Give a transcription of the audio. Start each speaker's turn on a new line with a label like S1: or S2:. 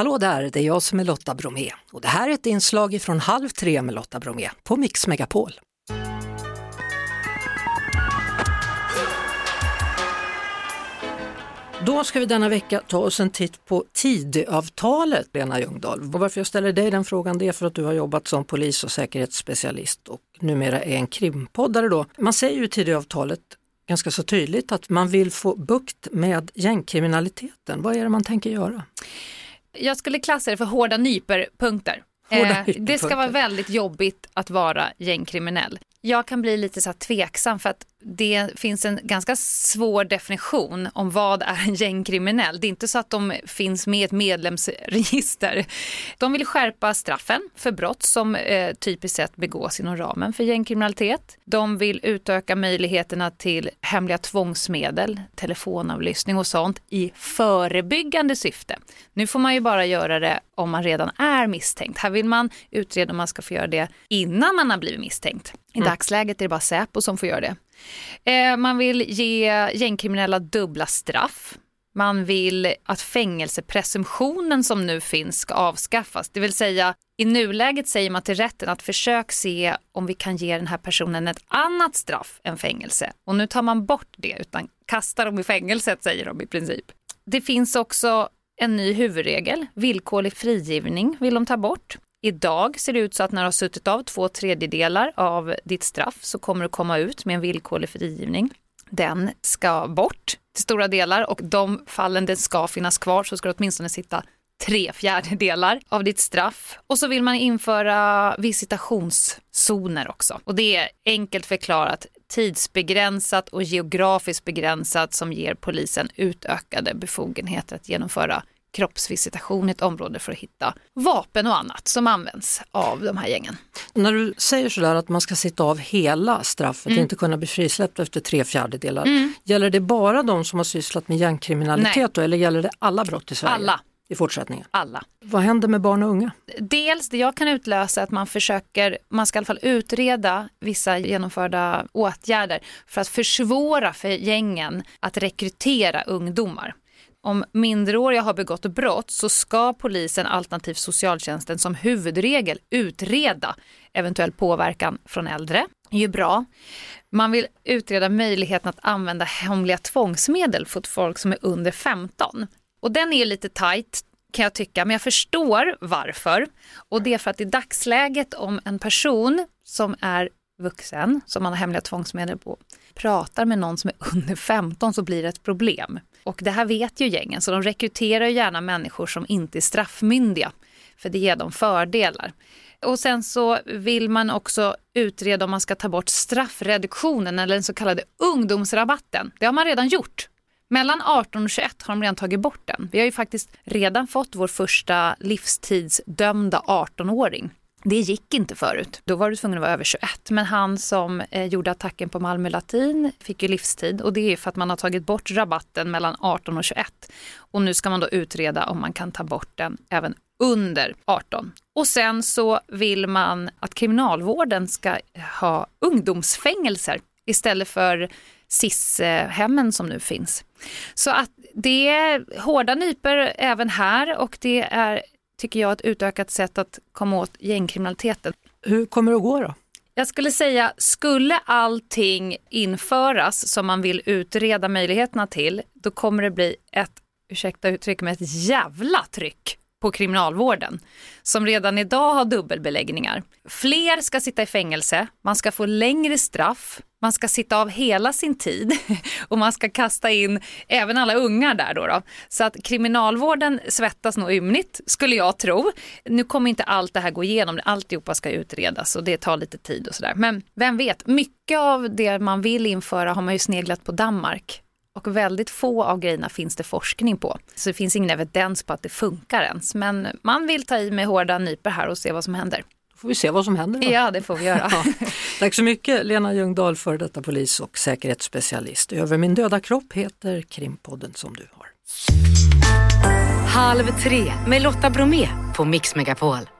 S1: Hallå där, det är jag som är Lotta Bromé och det här är ett inslag från Halv tre med Lotta Bromé på Mix Megapol. Då ska vi denna vecka ta oss en titt på Tidöavtalet, Lena Ljungdahl. Och varför jag ställer dig den frågan det är för att du har jobbat som polis och säkerhetsspecialist och numera är en krimpoddare. Då. Man säger ju i Tidöavtalet ganska så tydligt att man vill få bukt med gängkriminaliteten. Vad är det man tänker göra?
S2: Jag skulle klassa det för hårda nyperpunkter. Eh, det ska vara väldigt jobbigt att vara gängkriminell. Jag kan bli lite så här tveksam för att det finns en ganska svår definition om vad är en gängkriminell. Det är inte så att de finns med i ett medlemsregister. De vill skärpa straffen för brott som eh, typiskt sett begås inom ramen för gängkriminalitet. De vill utöka möjligheterna till hemliga tvångsmedel, telefonavlyssning och sånt i förebyggande syfte. Nu får man ju bara göra det om man redan är misstänkt. Här vill man utreda om man ska få göra det innan man har blivit misstänkt. I mm. dagsläget är det bara Säpo som får göra det. Eh, man vill ge gängkriminella dubbla straff. Man vill att fängelsepresumtionen som nu finns ska avskaffas. Det vill säga i nuläget säger man till rätten att försök se om vi kan ge den här personen ett annat straff än fängelse. Och nu tar man bort det utan kastar dem i fängelset säger de i princip. Det finns också en ny huvudregel, villkorlig frigivning vill de ta bort. Idag ser det ut så att när du har suttit av två tredjedelar av ditt straff så kommer du komma ut med en villkorlig frigivning. Den ska bort till stora delar och de fallen den ska finnas kvar så ska du åtminstone sitta tre fjärdedelar av ditt straff. Och så vill man införa visitationszoner också. Och det är enkelt förklarat tidsbegränsat och geografiskt begränsat som ger polisen utökade befogenheter att genomföra kroppsvisitation i ett område för att hitta vapen och annat som används av de här gängen.
S1: När du säger sådär att man ska sitta av hela straffet mm. inte kunna bli frisläppt efter tre fjärdedelar, mm. gäller det bara de som har sysslat med gängkriminalitet då, eller gäller det alla brott i Sverige?
S2: Alla.
S1: I fortsättningen?
S2: Alla.
S1: Vad händer med barn och unga?
S2: Dels det jag kan utlösa att man försöker, man ska i alla fall utreda vissa genomförda åtgärder för att försvåra för gängen att rekrytera ungdomar om minderåriga har begått brott så ska polisen alternativt socialtjänsten som huvudregel utreda eventuell påverkan från äldre. Det är ju bra. Man vill utreda möjligheten att använda hemliga tvångsmedel för folk som är under 15. Och den är lite tajt kan jag tycka, men jag förstår varför. Och det är för att i dagsläget om en person som är vuxen, som man har hemliga tvångsmedel på, pratar med någon som är under 15 så blir det ett problem. Och det här vet ju gängen, så de rekryterar gärna människor som inte är straffmyndiga, för det ger dem fördelar. Och sen så vill man också utreda om man ska ta bort straffreduktionen eller den så kallade ungdomsrabatten. Det har man redan gjort. Mellan 18 och 21 har de redan tagit bort den. Vi har ju faktiskt redan fått vår första livstidsdömda 18-åring. Det gick inte förut. Då var du tvungen att vara över 21. Men han som eh, gjorde attacken på Malmö Latin fick ju livstid och det är för att man har tagit bort rabatten mellan 18 och 21. Och nu ska man då utreda om man kan ta bort den även under 18. Och sen så vill man att kriminalvården ska eh, ha ungdomsfängelser istället för SIS-hemmen som nu finns. Så att det är hårda nyper även här och det är tycker jag, ett utökat sätt att komma åt gängkriminaliteten.
S1: Hur kommer det att gå då?
S2: Jag skulle säga, skulle allting införas som man vill utreda möjligheterna till, då kommer det bli ett, ursäkta uttrycket, ett jävla tryck på kriminalvården som redan idag har dubbelbeläggningar. Fler ska sitta i fängelse, man ska få längre straff, man ska sitta av hela sin tid och man ska kasta in även alla ungar där då. då. Så att kriminalvården svettas nog ymnigt skulle jag tro. Nu kommer inte allt det här gå igenom, alltihopa ska utredas och det tar lite tid och sådär. Men vem vet, mycket av det man vill införa har man ju sneglat på Danmark och väldigt få av grejerna finns det forskning på. Så det finns ingen evidens på att det funkar ens. Men man vill ta i med hårda nyper här och se vad som händer.
S1: Då får vi se vad som händer. Då.
S2: Ja, det får vi göra. ja.
S1: Tack så mycket Lena Ljungdahl, för detta polis och säkerhetsspecialist. Över min döda kropp heter Krimpodden som du har.
S3: Halv tre med Lotta Bromé på Mix Megapol